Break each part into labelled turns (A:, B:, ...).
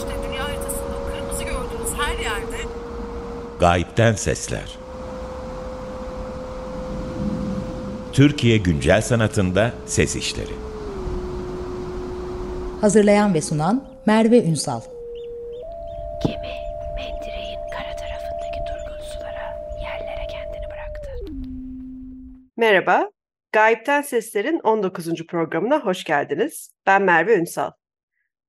A: İşte dünya haritasında kırmızı gördüğünüz her yerde
B: Gayipten Sesler Türkiye Güncel Sanatında Ses İşleri
C: Hazırlayan ve sunan Merve Ünsal
D: Gemi mendireğin kara tarafındaki durgun sulara, yerlere kendini bıraktı.
E: Merhaba, Gayipten Sesler'in 19. programına hoş geldiniz. Ben Merve Ünsal.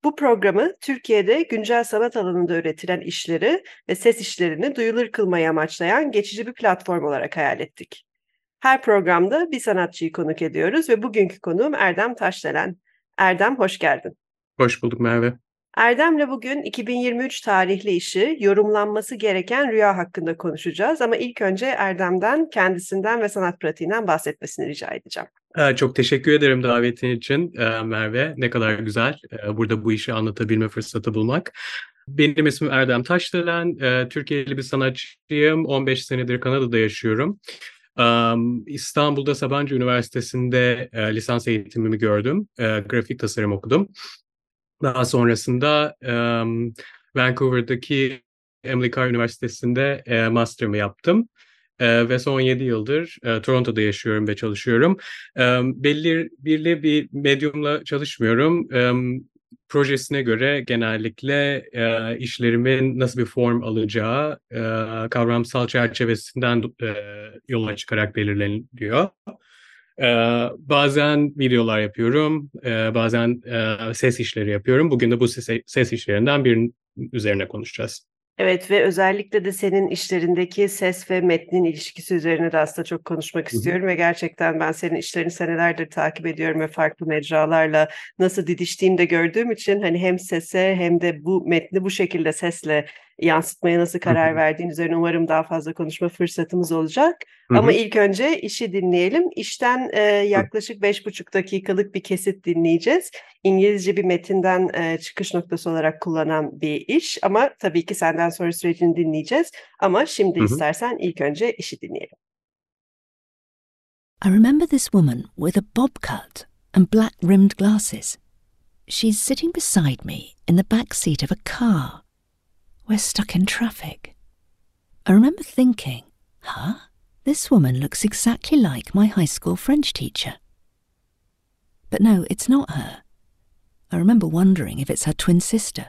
E: Bu programı Türkiye'de güncel sanat alanında üretilen işleri ve ses işlerini duyulur kılmayı amaçlayan geçici bir platform olarak hayal ettik. Her programda bir sanatçıyı konuk ediyoruz ve bugünkü konuğum Erdem Taşdelen. Erdem hoş geldin.
F: Hoş bulduk Merve.
E: Erdem'le bugün 2023 tarihli işi yorumlanması gereken rüya hakkında konuşacağız ama ilk önce Erdem'den kendisinden ve sanat pratiğinden bahsetmesini rica edeceğim.
F: Ee, çok teşekkür ederim davetin için e, Merve. Ne kadar güzel e, burada bu işi anlatabilme fırsatı bulmak. Benim ismim Erdem Taşdelen. E, Türkiye'li bir sanatçıyım. 15 senedir Kanada'da yaşıyorum. İstanbul'da Sabancı Üniversitesi'nde lisans eğitimimi gördüm. Grafik tasarım okudum. Daha sonrasında Vancouver'daki Emily Carr Üniversitesi'nde master'ımı yaptım. ve son 7 yıldır Toronto'da yaşıyorum ve çalışıyorum. belli birli bir medyumla çalışmıyorum projesine göre genellikle e, işlerimin nasıl bir form alacağı e, kavramsal çerçevesinden e, yola çıkarak belirleniyor. E, bazen videolar yapıyorum, e, bazen e, ses işleri yapıyorum. Bugün de bu ses, ses işlerinden birinin üzerine konuşacağız.
E: Evet ve özellikle de senin işlerindeki ses ve metnin ilişkisi üzerine de aslında çok konuşmak istiyorum ve gerçekten ben senin işlerini senelerdir takip ediyorum ve farklı mecralarla nasıl didiştiğini de gördüğüm için hani hem sese hem de bu metni bu şekilde sesle yansıtmaya nasıl karar verdiğin üzerine umarım daha fazla konuşma fırsatımız olacak. Ama ilk önce işi dinleyelim. İşten e, yaklaşık beş buçuk dakikalık bir kesit dinleyeceğiz. İngilizce bir metinden e, çıkış noktası olarak kullanan bir iş ama tabii ki senden sonra sürecini dinleyeceğiz. Ama şimdi Hı-hı. istersen ilk önce işi dinleyelim.
D: I remember this woman with a bob cut and black rimmed glasses. She's sitting beside me in the back seat of a car. We're stuck in traffic. I remember thinking, huh? This woman looks exactly like my high school French teacher. But no, it's not her. I remember wondering if it's her twin sister.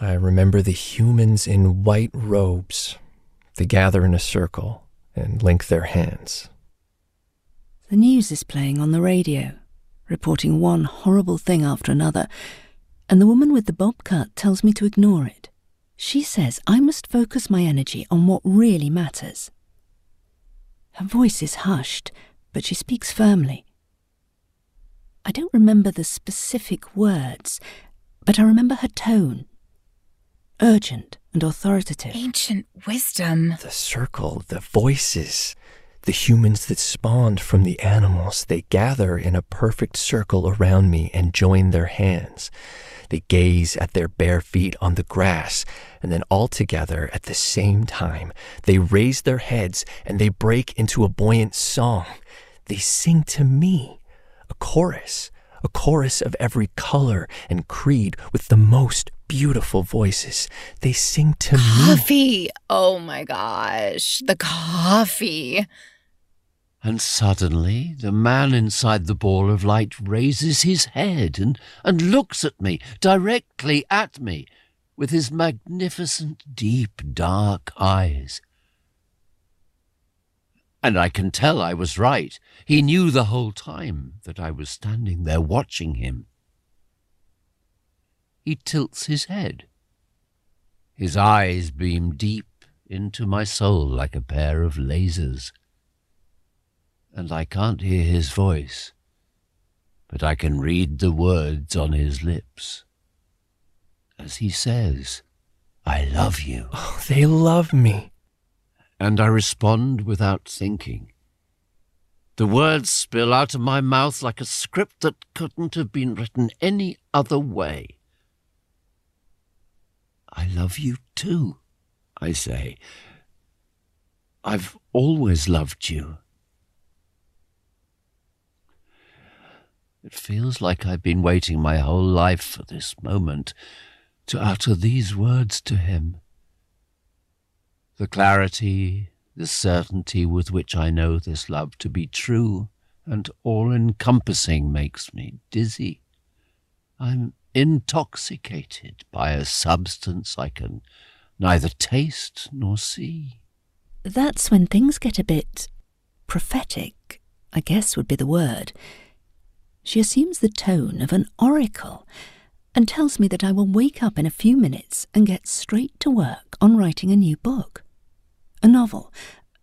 G: I remember the humans in white robes. They gather in a circle and link their hands.
D: The news is playing on the radio, reporting one horrible thing after another, and the woman with the bob cut tells me to ignore it. She says I must focus my energy on what really matters. Her voice is hushed, but she speaks firmly. I don't remember the specific words, but I remember her tone. Urgent and authoritative.
H: Ancient wisdom.
G: The circle, the voices, the humans that spawned from the animals, they gather in a perfect circle around me and join their hands. They gaze at their bare feet on the grass, and then all together at the same time, they raise their heads and they break into a buoyant song. They sing to me, a chorus, a chorus of every color and creed with the most beautiful voices. They sing to
H: coffee. me. Coffee! Oh my gosh, the coffee.
I: And suddenly the man inside the ball of light raises his head and, and looks at me, directly at me, with his magnificent, deep, dark eyes. And I can tell I was right. He knew the whole time that I was standing there watching him. He tilts his head. His eyes beam deep into my soul like a pair of lasers and I can't hear his voice, but I can read the words on his lips. As he says, I love you.
G: Oh, they love me.
I: And I respond without thinking. The words spill out of my mouth like a script that couldn't have been written any other way. I love you too, I say. I've always loved you. It feels like I've been waiting my whole life for this moment, to utter these words to him. The clarity, the certainty with which I know this love to be true and all encompassing makes me dizzy. I'm intoxicated by a substance I can neither taste nor see.
D: That's when things get a bit prophetic, I guess would be the word. She assumes the tone of an oracle and tells me that I will wake up in a few minutes and get straight to work on writing a new book. A novel,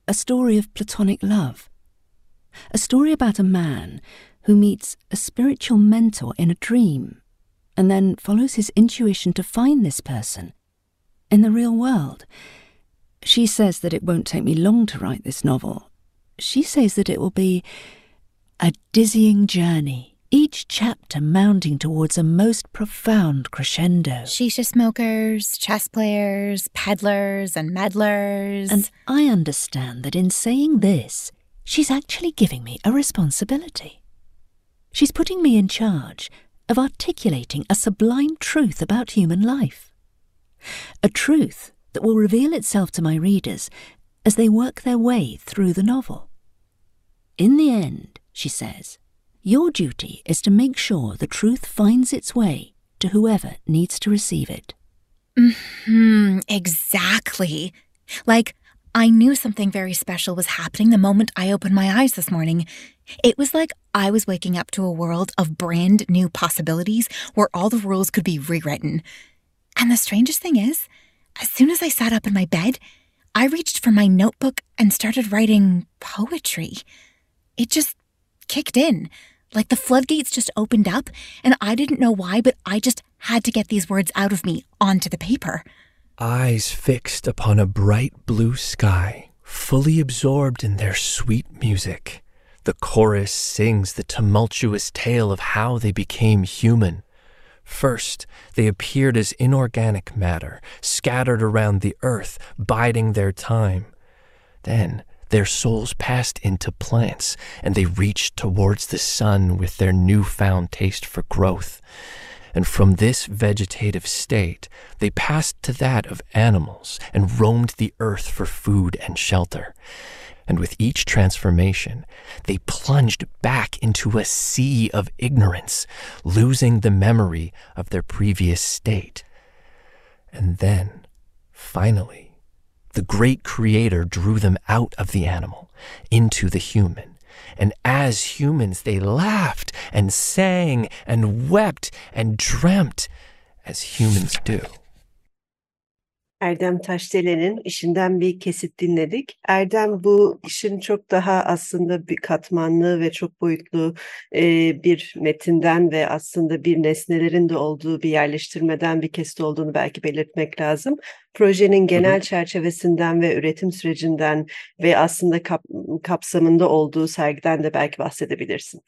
D: a story of platonic love. A story about a man who meets a spiritual mentor in a dream and then follows his intuition to find this person in the real world. She says that it won't take me long to write this novel. She says that it will be a dizzying journey, each chapter mounting towards a most profound crescendo.
H: Shisha smokers, chess players, peddlers, and meddlers.
D: And I understand that in saying this, she's actually giving me a responsibility. She's putting me in charge of articulating a sublime truth about human life. A truth that will reveal itself to my readers as they work their way through the novel. In the end, she says, your duty is to make sure the truth finds its way to whoever needs to receive it.
H: Hmm, exactly. Like, I knew something very special was happening the moment I opened my eyes this morning. It was like I was waking up to a world of brand new possibilities where all the rules could be rewritten. And the strangest thing is, as soon as I sat up in my bed, I reached for my notebook and started writing poetry. It just kicked in. Like the floodgates just opened up, and I didn't know why, but I just had to get these words out of me onto the paper.
G: Eyes fixed upon a bright blue sky, fully absorbed in their sweet music. The chorus sings the tumultuous tale of how they became human. First, they appeared as inorganic matter, scattered around the earth, biding their time. Then, their souls passed into plants, and they reached towards the sun with their newfound taste for growth. And from this vegetative state, they passed to that of animals and roamed the earth for food and shelter. And with each transformation, they plunged back into a sea of ignorance, losing the memory of their previous state. And then, finally, the great Creator drew them out of the animal into the human. And as humans, they laughed and sang and wept and dreamt as humans do.
E: Erdem Taşdelen'in işinden bir kesit dinledik. Erdem bu işin çok daha aslında bir katmanlı ve çok boyutlu e, bir metinden ve aslında bir nesnelerin de olduğu bir yerleştirmeden bir kesit olduğunu belki belirtmek lazım. Projenin genel çerçevesinden ve üretim sürecinden ve aslında kap, kapsamında olduğu sergiden de belki bahsedebilirsin.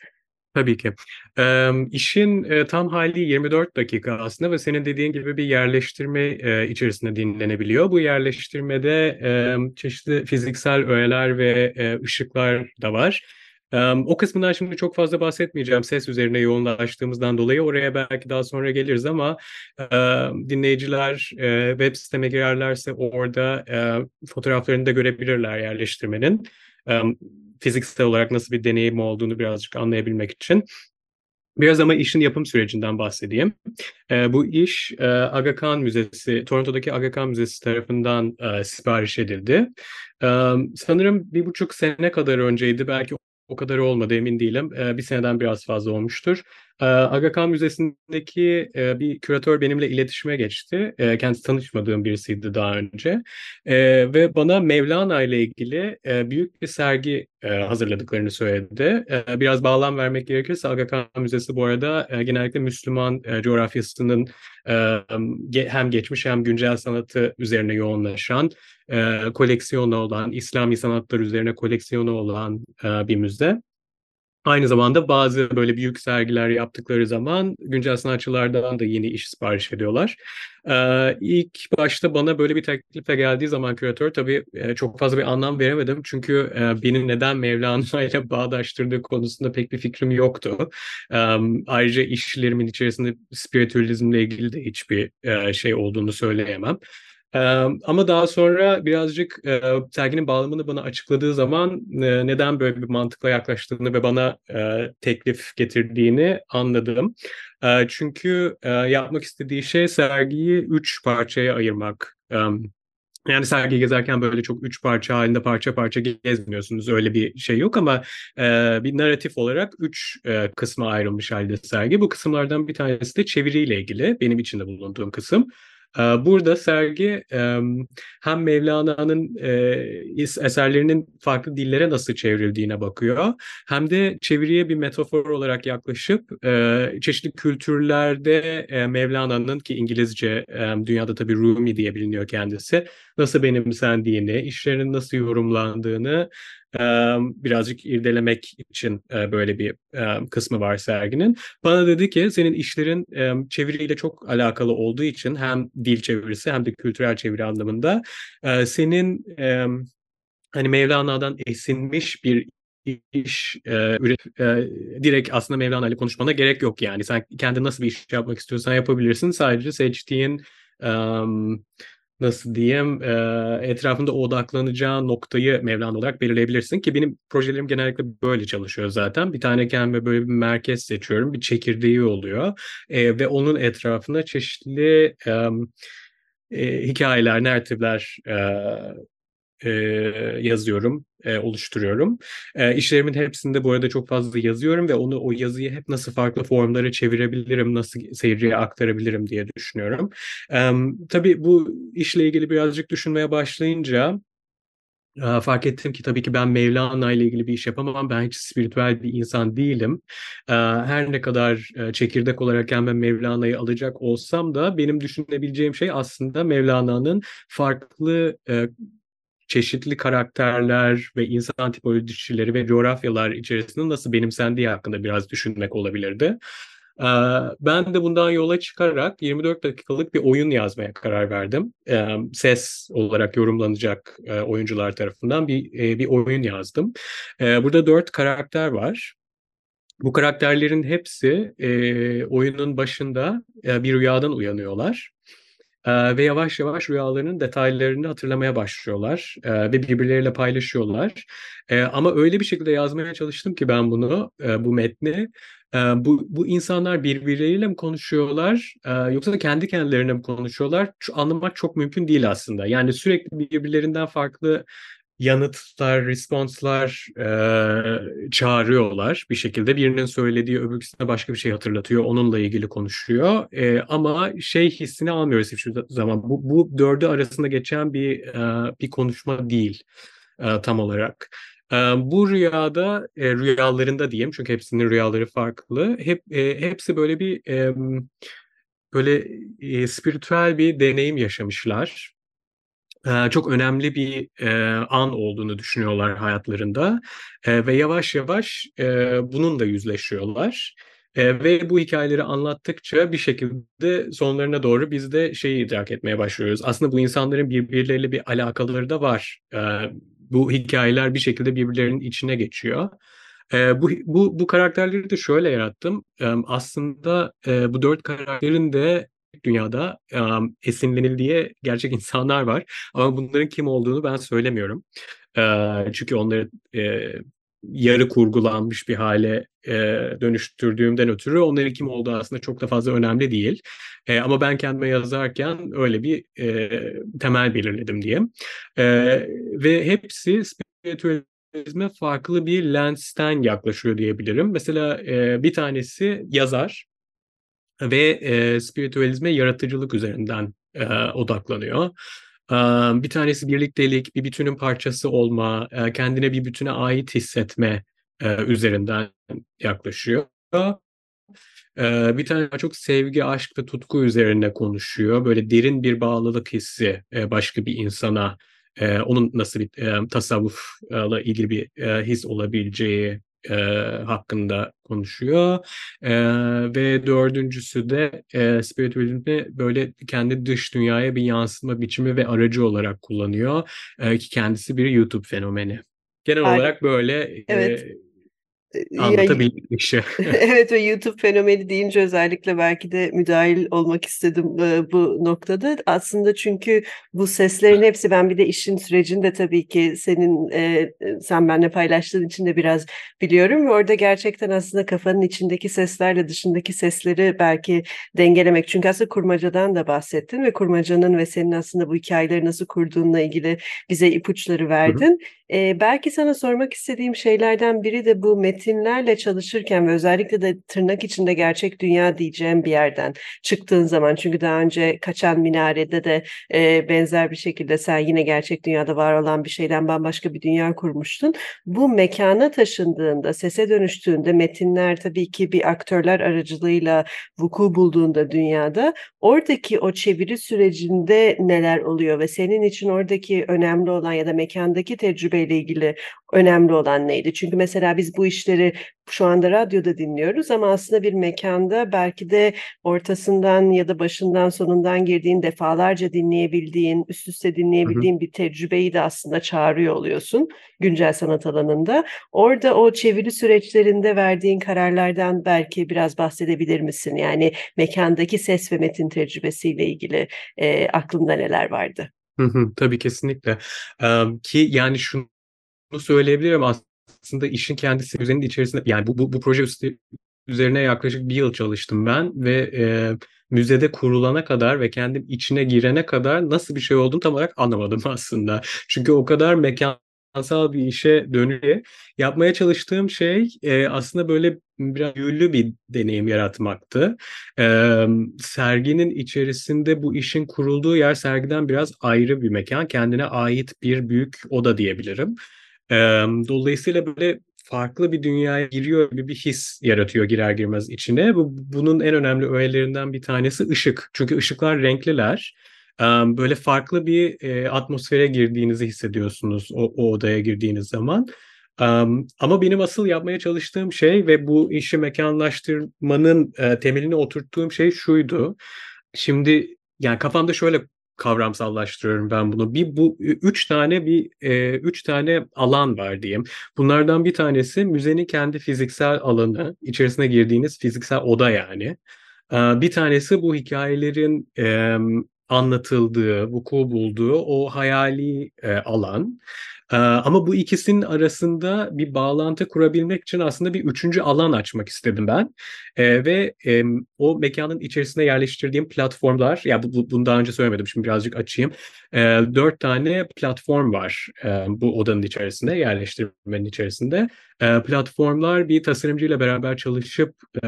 F: Tabii ki. Eee, işin, eee, tam hali 24 dakika aslında ve senin dediğin gibi bir yerleştirme, eee, içerisinde dinlenebiliyor. Bu yerleştirmede, emm, çeşitli fiziksel öğeler ve, eee, ışıklar da var. O kısmından şimdi çok fazla bahsetmeyeceğim ses üzerine yoğunlaştığımızdan dolayı. Oraya belki daha sonra geliriz ama, dinleyiciler, web siteme girerlerse orada, fotoğraflarını da görebilirler yerleştirmenin. Fiziksel olarak nasıl bir deneyim olduğunu birazcık anlayabilmek için. Biraz ama işin yapım sürecinden bahsedeyim. Eee, bu iş, eee, Aga Khan Müzesi, Toronto'daki Aga Khan Müzesi tarafından, eee, sipariş edildi. Emm, sanırım 1,5 sene kadar önceydi, belki o kadar olmadı, emin değilim. Eee, 1 seneden biraz fazla olmuştur. Eee, Aga Khan Müzesi'ndeki, bir küratör benimle iletişime geçti. Eee, kendisi tanışmadığım birisiydi daha önce, ve bana Mevlana ile ilgili, büyük bir sergi, hazırladıklarını söyledi. Biraz bağlam vermek gerekirse Aga Khan Müzesi bu arada, genellikle Müslüman, coğrafyasının, hem geçmiş hem güncel sanatı üzerine yoğunlaşan, koleksiyonu olan, İslami sanatlar üzerine koleksiyonu olan, bir müze. Aynı zamanda bazı böyle büyük sergiler yaptıkları zaman güncel sanatçılardan da yeni iş sipariş ediyorlar. Ee, ilk başta bana böyle bir teklifle geldiği zaman küratör tabii e, çok fazla bir anlam veremedim. Çünkü e, beni neden Mevlana ile bağdaştırdığı konusunda pek bir fikrim yoktu. E, ayrıca işlerimin içerisinde spiritüalizmle ilgili de hiçbir e, şey olduğunu söyleyemem. Ama daha sonra birazcık serginin bağlamını bana açıkladığı zaman neden böyle bir mantıkla yaklaştığını ve bana teklif getirdiğini anladım. Çünkü yapmak istediği şey sergiyi üç parçaya ayırmak. Yani sergi gezerken böyle çok üç parça halinde parça parça gezmiyorsunuz. Öyle bir şey yok ama e, bir narratif olarak üç e, kısma ayrılmış halde sergi. Bu kısımlardan bir tanesi de çeviriyle ilgili. Benim içinde bulunduğum kısım. Burada sergi hem Mevlana'nın eserlerinin farklı dillere nasıl çevrildiğine bakıyor hem de çeviriye bir metafor olarak yaklaşıp çeşitli kültürlerde Mevlana'nın ki İngilizce dünyada tabii Rumi diye biliniyor kendisi nasıl benimsendiğini, işlerinin nasıl yorumlandığını birazcık irdelemek için böyle bir kısmı var serginin. Bana dedi ki senin işlerin çeviriyle çok alakalı olduğu için hem dil çevirisi hem de kültürel çeviri anlamında senin hani Mevlana'dan esinmiş bir iş e, üret, e, direkt aslında Mevlana ile konuşmana gerek yok yani. Sen kendi nasıl bir iş yapmak istiyorsan yapabilirsin. Sadece seçtiğin um, nasıl diyeyim e, etrafında odaklanacağı noktayı Mevlana olarak belirleyebilirsin ki benim projelerim genellikle böyle çalışıyor zaten. Bir tane kendime böyle bir merkez seçiyorum. Bir çekirdeği oluyor e, ve onun etrafında çeşitli e, e, hikayeler, narratifler e, e, yazıyorum, e, oluşturuyorum. E, işlerimin hepsinde bu arada çok fazla yazıyorum ve onu o yazıyı hep nasıl farklı formlara çevirebilirim, nasıl seyirciye aktarabilirim diye düşünüyorum. E, tabii bu işle ilgili birazcık düşünmeye başlayınca fark ettim ki tabii ki ben Mevlana ile ilgili bir iş yapamam. Ben hiç spiritüel bir insan değilim. Her ne kadar çekirdek olarak ben Mevlana'yı alacak olsam da benim düşünebileceğim şey aslında Mevlana'nın farklı çeşitli karakterler ve insan tipolojileri ve coğrafyalar içerisinde nasıl benimsendiği hakkında biraz düşünmek olabilirdi. Ben de bundan yola çıkarak 24 dakikalık bir oyun yazmaya karar verdim. Ses olarak yorumlanacak oyuncular tarafından bir bir oyun yazdım. Burada dört karakter var. Bu karakterlerin hepsi oyunun başında bir rüyadan uyanıyorlar ve yavaş yavaş rüyalarının detaylarını hatırlamaya başlıyorlar ve birbirleriyle paylaşıyorlar. ama öyle bir şekilde yazmaya çalıştım ki ben bunu, bu metni. bu, bu insanlar birbirleriyle mi konuşuyorlar yoksa kendi kendilerine mi konuşuyorlar? Şu, anlamak çok mümkün değil aslında. Yani sürekli birbirlerinden farklı yanıtlar, responslar e, çağırıyorlar bir şekilde. Birinin söylediği öbürküsüne başka bir şey hatırlatıyor, onunla ilgili konuşuyor. E, ama şey hissini almıyoruz hiçbir zaman. Bu, bu dördü arasında geçen bir e, bir konuşma değil e, tam olarak. E, bu rüyada, e, rüyalarında diyeyim çünkü hepsinin rüyaları farklı. Hep e, hepsi böyle bir e, böyle e, spiritüel bir deneyim yaşamışlar çok önemli bir an olduğunu düşünüyorlar hayatlarında ve yavaş yavaş bununla yüzleşiyorlar. ve bu hikayeleri anlattıkça bir şekilde sonlarına doğru biz de şeyi idrak etmeye başlıyoruz. Aslında bu insanların birbirleriyle bir alakaları da var. bu hikayeler bir şekilde birbirlerinin içine geçiyor. bu, bu, bu karakterleri de şöyle yarattım. aslında bu dört karakterin de dünyada um, esinlenildiği gerçek insanlar var. Ama bunların kim olduğunu ben söylemiyorum. E, çünkü onları e, yarı kurgulanmış bir hale e, dönüştürdüğümden ötürü onların kim olduğu aslında çok da fazla önemli değil. E, ama ben kendime yazarken öyle bir e, temel belirledim diyeyim. E, ve hepsi spiritüalizme farklı bir lensten yaklaşıyor diyebilirim. Mesela e, bir tanesi yazar ve e, spiritüalizme yaratıcılık üzerinden e, odaklanıyor. E, bir tanesi birliktelik, bir bütünün parçası olma, e, kendine bir bütüne ait hissetme e, üzerinden yaklaşıyor. E, bir tane çok sevgi, aşk ve tutku üzerine konuşuyor. Böyle derin bir bağlılık hissi e, başka bir insana, e, onun nasıl bir e, tasavvufla ilgili bir e, his olabileceği e, hakkında konuşuyor. E, ve dördüncüsü de e, spiritüalizmi böyle kendi dış dünyaya bir yansıma biçimi ve aracı olarak kullanıyor. E, ki kendisi bir YouTube fenomeni. Genel
E: Ay,
F: olarak böyle
E: evet.
F: e,
E: Ya-
F: anlatabildiğim bir şey.
E: Evet ve YouTube fenomeni deyince özellikle belki de müdahil olmak istedim e, bu noktada. Aslında çünkü bu seslerin hepsi ben bir de işin sürecini de tabii ki senin e, sen benimle paylaştığın için de biraz biliyorum ve orada gerçekten aslında kafanın içindeki seslerle dışındaki sesleri belki dengelemek. Çünkü aslında kurmacadan da bahsettin ve kurmacanın ve senin aslında bu hikayeleri nasıl kurduğunla ilgili bize ipuçları verdin. E, belki sana sormak istediğim şeylerden biri de bu metinlerle çalışırken ve özellikle de tırnak içinde gerçek dünya diyeceğim bir yerden çıktığın zaman çünkü daha önce Kaçan Minare'de de e, benzer bir şekilde sen yine gerçek dünyada var olan bir şeyden bambaşka bir dünya kurmuştun. Bu mekana taşındığında, sese dönüştüğünde metinler tabii ki bir aktörler aracılığıyla vuku bulduğunda dünyada oradaki o çeviri sürecinde neler oluyor ve senin için oradaki önemli olan ya da mekandaki tecrübeyle ilgili önemli olan neydi? Çünkü mesela biz bu işleri şu anda radyoda dinliyoruz ama aslında bir mekanda belki de ortasından ya da başından sonundan girdiğin defalarca dinleyebildiğin, üst üste dinleyebildiğin bir tecrübeyi de aslında çağırıyor oluyorsun güncel sanat alanında. Orada o çeviri süreçlerinde verdiğin kararlardan belki biraz bahsedebilir misin? Yani mekandaki ses ve metin tecrübesiyle ilgili e, aklında neler vardı?
F: Hı hı, tabii kesinlikle. Em, ki yani şunu söyleyebilirim aslında işin kendisi üzerinde içerisinde yani bu, bu, bu proje üzerine yaklaşık bir yıl çalıştım ben ve e, müzede kurulana kadar ve kendim içine girene kadar nasıl bir şey olduğunu tam olarak anlamadım aslında. Çünkü o kadar mekansal bir işe dönüyor. Yapmaya çalıştığım şey e, aslında böyle biraz büyülü bir deneyim yaratmaktı. Eee, serginin içerisinde bu işin kurulduğu yer sergiden biraz ayrı bir mekan. Kendine ait bir büyük oda diyebilirim. Eee, dolayısıyla böyle farklı bir dünyaya giriyor gibi bir his yaratıyor girer girmez içine. Bu, bunun en önemli öğelerinden bir tanesi ışık. Çünkü ışıklar renkliler. Böyle farklı bir e, atmosfere girdiğinizi hissediyorsunuz o, o odaya girdiğiniz zaman. Am, ama benim asıl yapmaya çalıştığım şey ve bu işi mekanlaştırmanın e, temelini oturttuğum şey şuydu. Şimdi yani kafamda şöyle kavramsallaştırıyorum ben bunu. Bir bu üç tane bir e, üç tane alan var diyeyim. Bunlardan bir tanesi müzenin kendi fiziksel alanı, içerisine girdiğiniz fiziksel oda yani. Ee, Bir tanesi bu hikayelerin e, anlatıldığı, vuku bulduğu o hayali e, alan. Ee, Ama bu ikisinin arasında bir bağlantı kurabilmek için aslında bir üçüncü alan açmak istedim ben. Ee, ve e, o mekanın içerisine yerleştirdiğim platformlar, ya bu, bu- bunu daha önce söylemedim, şimdi birazcık açayım. Ee, dört tane platform var e, bu odanın içerisinde, yerleştirmenin içerisinde. Ee, platformlar bir tasarımcıyla beraber çalışıp e,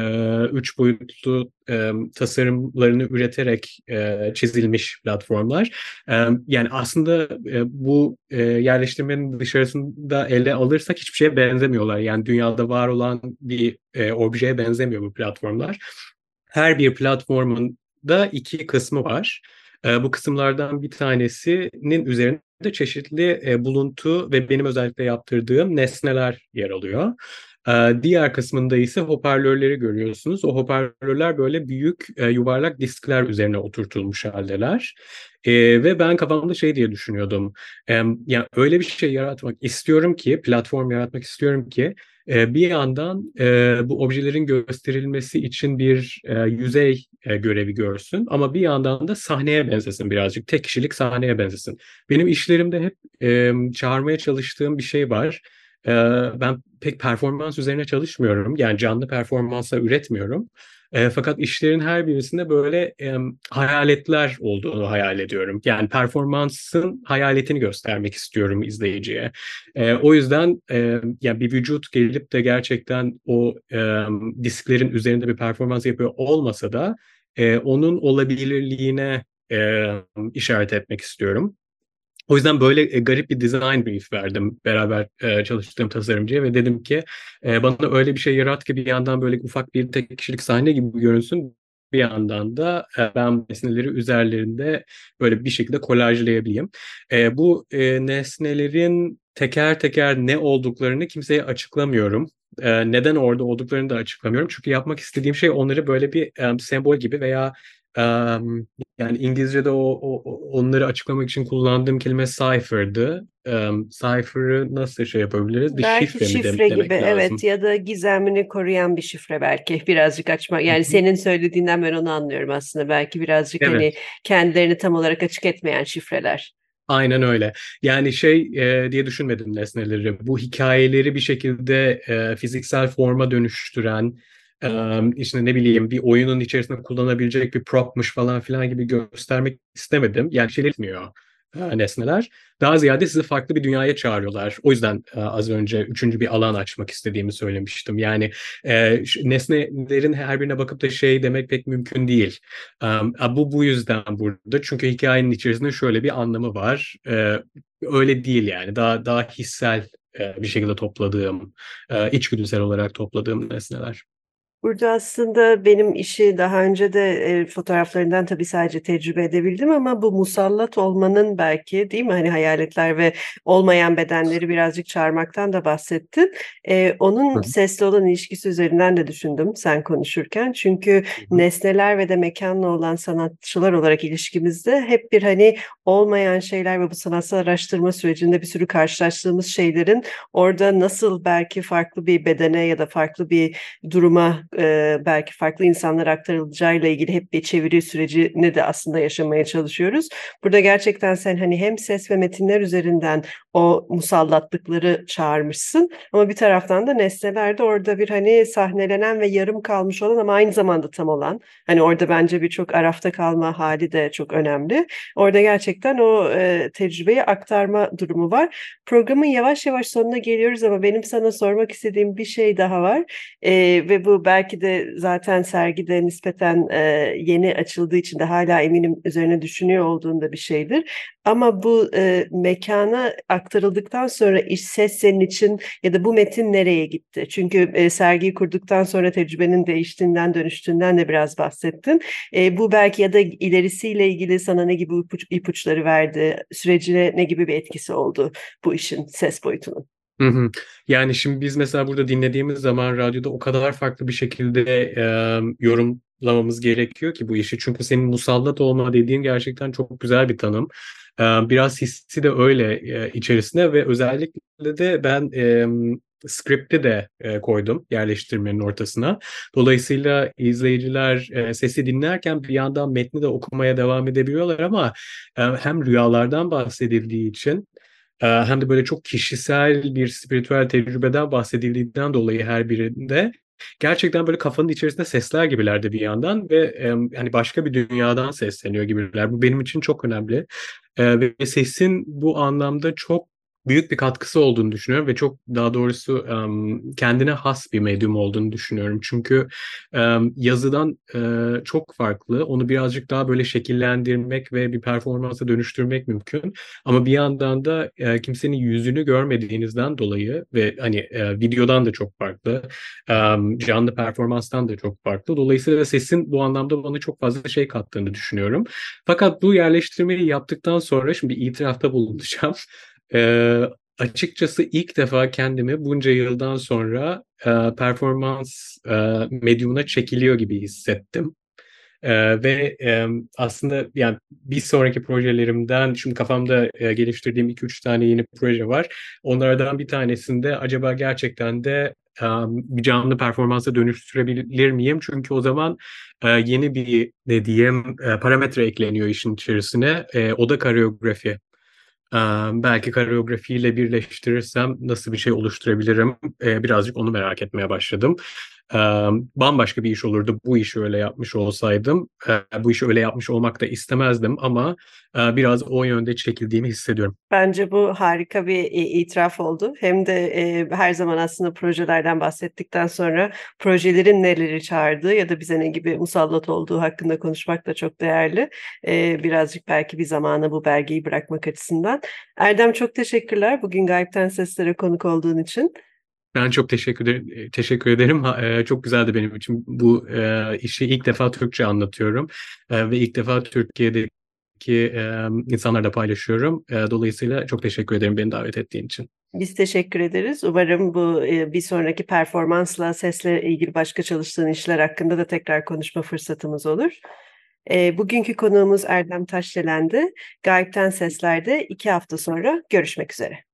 F: üç boyutlu e, tasarımlarını üreterek e, çizilmiş platformlar. E, yani aslında e, bu e, yerleştirmenin dışarısında ele alırsak hiçbir şeye benzemiyorlar. Yani dünyada var olan bir e, objeye benzemiyor bu platformlar. Her bir platformun da iki kısmı var. Bu kısımlardan bir tanesinin üzerinde çeşitli buluntu ve benim özellikle yaptırdığım nesneler yer alıyor. Diğer kısmında ise hoparlörleri görüyorsunuz. O hoparlörler böyle büyük yuvarlak diskler üzerine oturtulmuş haldeler. Ve ben kafamda şey diye düşünüyordum. Yani öyle bir şey yaratmak istiyorum ki, platform yaratmak istiyorum ki bir yandan bu objelerin gösterilmesi için bir yüzey e, görevi görsün ama bir yandan da sahneye benzesin birazcık. Tek kişilik sahneye benzesin. Benim işlerimde hep e, çağırmaya çalıştığım bir şey var. E, ben pek performans üzerine çalışmıyorum. Yani canlı performansa üretmiyorum. E, fakat işlerin her birisinde böyle e, hayaletler olduğunu hayal ediyorum. Yani performansın hayaletini göstermek istiyorum izleyiciye. E, o yüzden e, yani bir vücut gelip de gerçekten o e, disklerin üzerinde bir performans yapıyor olmasa da e, onun olabilirliğine e, işaret etmek istiyorum. O yüzden böyle e, garip bir design brief verdim beraber e, çalıştığım tasarımcıya ve dedim ki e, bana öyle bir şey yarat ki bir yandan böyle ufak bir tek kişilik sahne gibi görünsün. Bir yandan da e, ben nesneleri üzerlerinde böyle bir şekilde kolajlayabileyim. E, bu e, nesnelerin teker teker ne olduklarını kimseye açıklamıyorum. E, neden orada olduklarını da açıklamıyorum. Çünkü yapmak istediğim şey onları böyle bir e, sembol gibi veya e, yani İngilizce'de o, o onları açıklamak için kullandığım kelime cipher'dı. E, cipher'ı nasıl şey yapabiliriz? Bir
E: belki
F: şifre,
E: şifre,
F: mi de, demek
E: gibi
F: lazım?
E: evet ya da gizemini koruyan bir şifre belki birazcık açmak yani senin söylediğinden ben onu anlıyorum aslında belki birazcık
F: Evet.
E: hani kendilerini tam olarak açık etmeyen şifreler.
F: Aynen öyle. Yani şey e, diye düşünmedim nesneleri. Bu hikayeleri bir şekilde e, fiziksel forma dönüştüren, e, işte ne bileyim bir oyunun içerisinde kullanabilecek bir propmuş falan filan gibi göstermek istemedim. Yani şey etmiyor e, nesneler. Daha ziyade sizi farklı bir dünyaya çağırıyorlar. O yüzden e, az önce üçüncü bir alan açmak istediğimi söylemiştim. Yani e, nesnelerin her birine bakıp da şey demek pek mümkün değil. Bu bu yüzden burada. Çünkü hikayenin içerisinde şöyle bir anlamı var. Öyle değil yani. Daha daha hissel bir şekilde topladığım, içgüdüsel olarak topladığım nesneler.
E: Burada aslında benim işi daha önce de e, fotoğraflarından tabii sadece tecrübe edebildim ama bu musallat olmanın belki değil mi hani hayaletler ve olmayan bedenleri birazcık çağırmaktan da bahsettin. E, onun
F: Hı hı.
E: sesle olan ilişkisi üzerinden de düşündüm sen konuşurken. Çünkü nesneler ve de mekanla olan sanatçılar olarak ilişkimizde hep bir hani olmayan şeyler ve bu sanatsal araştırma sürecinde bir sürü karşılaştığımız şeylerin orada nasıl belki farklı bir bedene ya da farklı bir duruma e, belki farklı insanlara aktarılacağıyla ilgili hep bir çeviri sürecini de aslında yaşamaya çalışıyoruz. Burada gerçekten sen hani hem ses ve metinler üzerinden o musallatlıkları çağırmışsın ama bir taraftan da nesnelerde orada bir hani sahnelenen ve yarım kalmış olan ama aynı zamanda tam olan hani orada bence birçok arafta kalma hali de çok önemli. Orada gerçekten o e, tecrübeyi aktarma durumu var. Programın yavaş yavaş sonuna geliyoruz ama benim sana sormak istediğim bir şey daha var. E, ve bu belki de zaten sergide nispeten e, yeni açıldığı için de hala eminim üzerine düşünüyor olduğunda bir şeydir. Ama bu e, mekana aktarıldıktan sonra iş ses senin için ya da bu metin nereye gitti? Çünkü e, sergiyi kurduktan sonra tecrübenin değiştiğinden dönüştüğünden de biraz bahsettin. E, bu belki ya da ilerisiyle ilgili sana ne gibi ipuç, ipuçları verdi? Sürecine ne gibi bir etkisi oldu bu işin ses boyutunun?
F: Hı. Yani şimdi biz mesela burada dinlediğimiz zaman radyoda o kadar farklı bir şekilde e, yorumlamamız gerekiyor ki bu işi. Çünkü senin musallat olma dediğin gerçekten çok güzel bir tanım. E, biraz hissi de öyle e, içerisinde ve özellikle de ben e, script'i de e, koydum yerleştirmenin ortasına. Dolayısıyla izleyiciler e, sesi dinlerken bir yandan metni de okumaya devam edebiliyorlar ama e, hem rüyalardan bahsedildiği için hem de böyle çok kişisel bir spiritüel tecrübeden bahsedildiğinden dolayı her birinde gerçekten böyle kafanın içerisinde sesler gibilerdi bir yandan ve e, hani başka bir dünyadan sesleniyor gibiler. Bu benim için çok önemli. E, ve sesin bu anlamda çok büyük bir katkısı olduğunu düşünüyorum ve çok daha doğrusu um, kendine has bir medyum olduğunu düşünüyorum. Çünkü um, yazıdan uh, çok farklı. Onu birazcık daha böyle şekillendirmek ve bir performansa dönüştürmek mümkün. Ama bir yandan da uh, kimsenin yüzünü görmediğinizden dolayı ve hani uh, videodan da çok farklı, um, canlı performanstan da çok farklı. Dolayısıyla sesin bu anlamda bana çok fazla şey kattığını düşünüyorum. Fakat bu yerleştirmeyi yaptıktan sonra şimdi itirafta bulunacağım. E, açıkçası ilk defa kendimi bunca yıldan sonra e, performans e, medyumuna çekiliyor gibi hissettim. E, ve e, aslında yani bir sonraki projelerimden şimdi kafamda e, geliştirdiğim 2-3 tane yeni proje var. Onlardan bir tanesinde acaba gerçekten de bir canlı performansa dönüştürebilir miyim? Çünkü o zaman yeni bir ne diyeyim parametre ekleniyor işin içerisine. O da koreografi. Belki koreografiyle birleştirirsem nasıl bir şey oluşturabilirim? Birazcık onu merak etmeye başladım. Bambaşka bir iş olurdu bu işi öyle yapmış olsaydım. Bu işi öyle yapmış olmak da istemezdim ama biraz o yönde çekildiğimi hissediyorum.
E: Bence bu harika bir itiraf oldu. Hem de her zaman aslında projelerden bahsettikten sonra projelerin neleri çağırdığı ya da bize ne gibi musallat olduğu hakkında konuşmak da çok değerli. Birazcık belki bir zamana bu belgeyi bırakmak açısından. Erdem çok teşekkürler bugün Gayipten Seslere konuk olduğun için.
F: Ben çok teşekkür ederim. Teşekkür ederim. E, çok güzeldi benim için. Bu e, işi ilk defa Türkçe anlatıyorum e, ve ilk defa Türkiye'deki insanlarla paylaşıyorum. Dolayısıyla çok teşekkür ederim beni davet ettiğin için.
E: Biz teşekkür ederiz. Umarım bu bir sonraki performansla sesle ilgili başka çalıştığın işler hakkında da tekrar konuşma fırsatımız olur. Bugünkü konuğumuz Erdem Taşdelendi. Gayipten Sesler'de iki hafta sonra görüşmek üzere.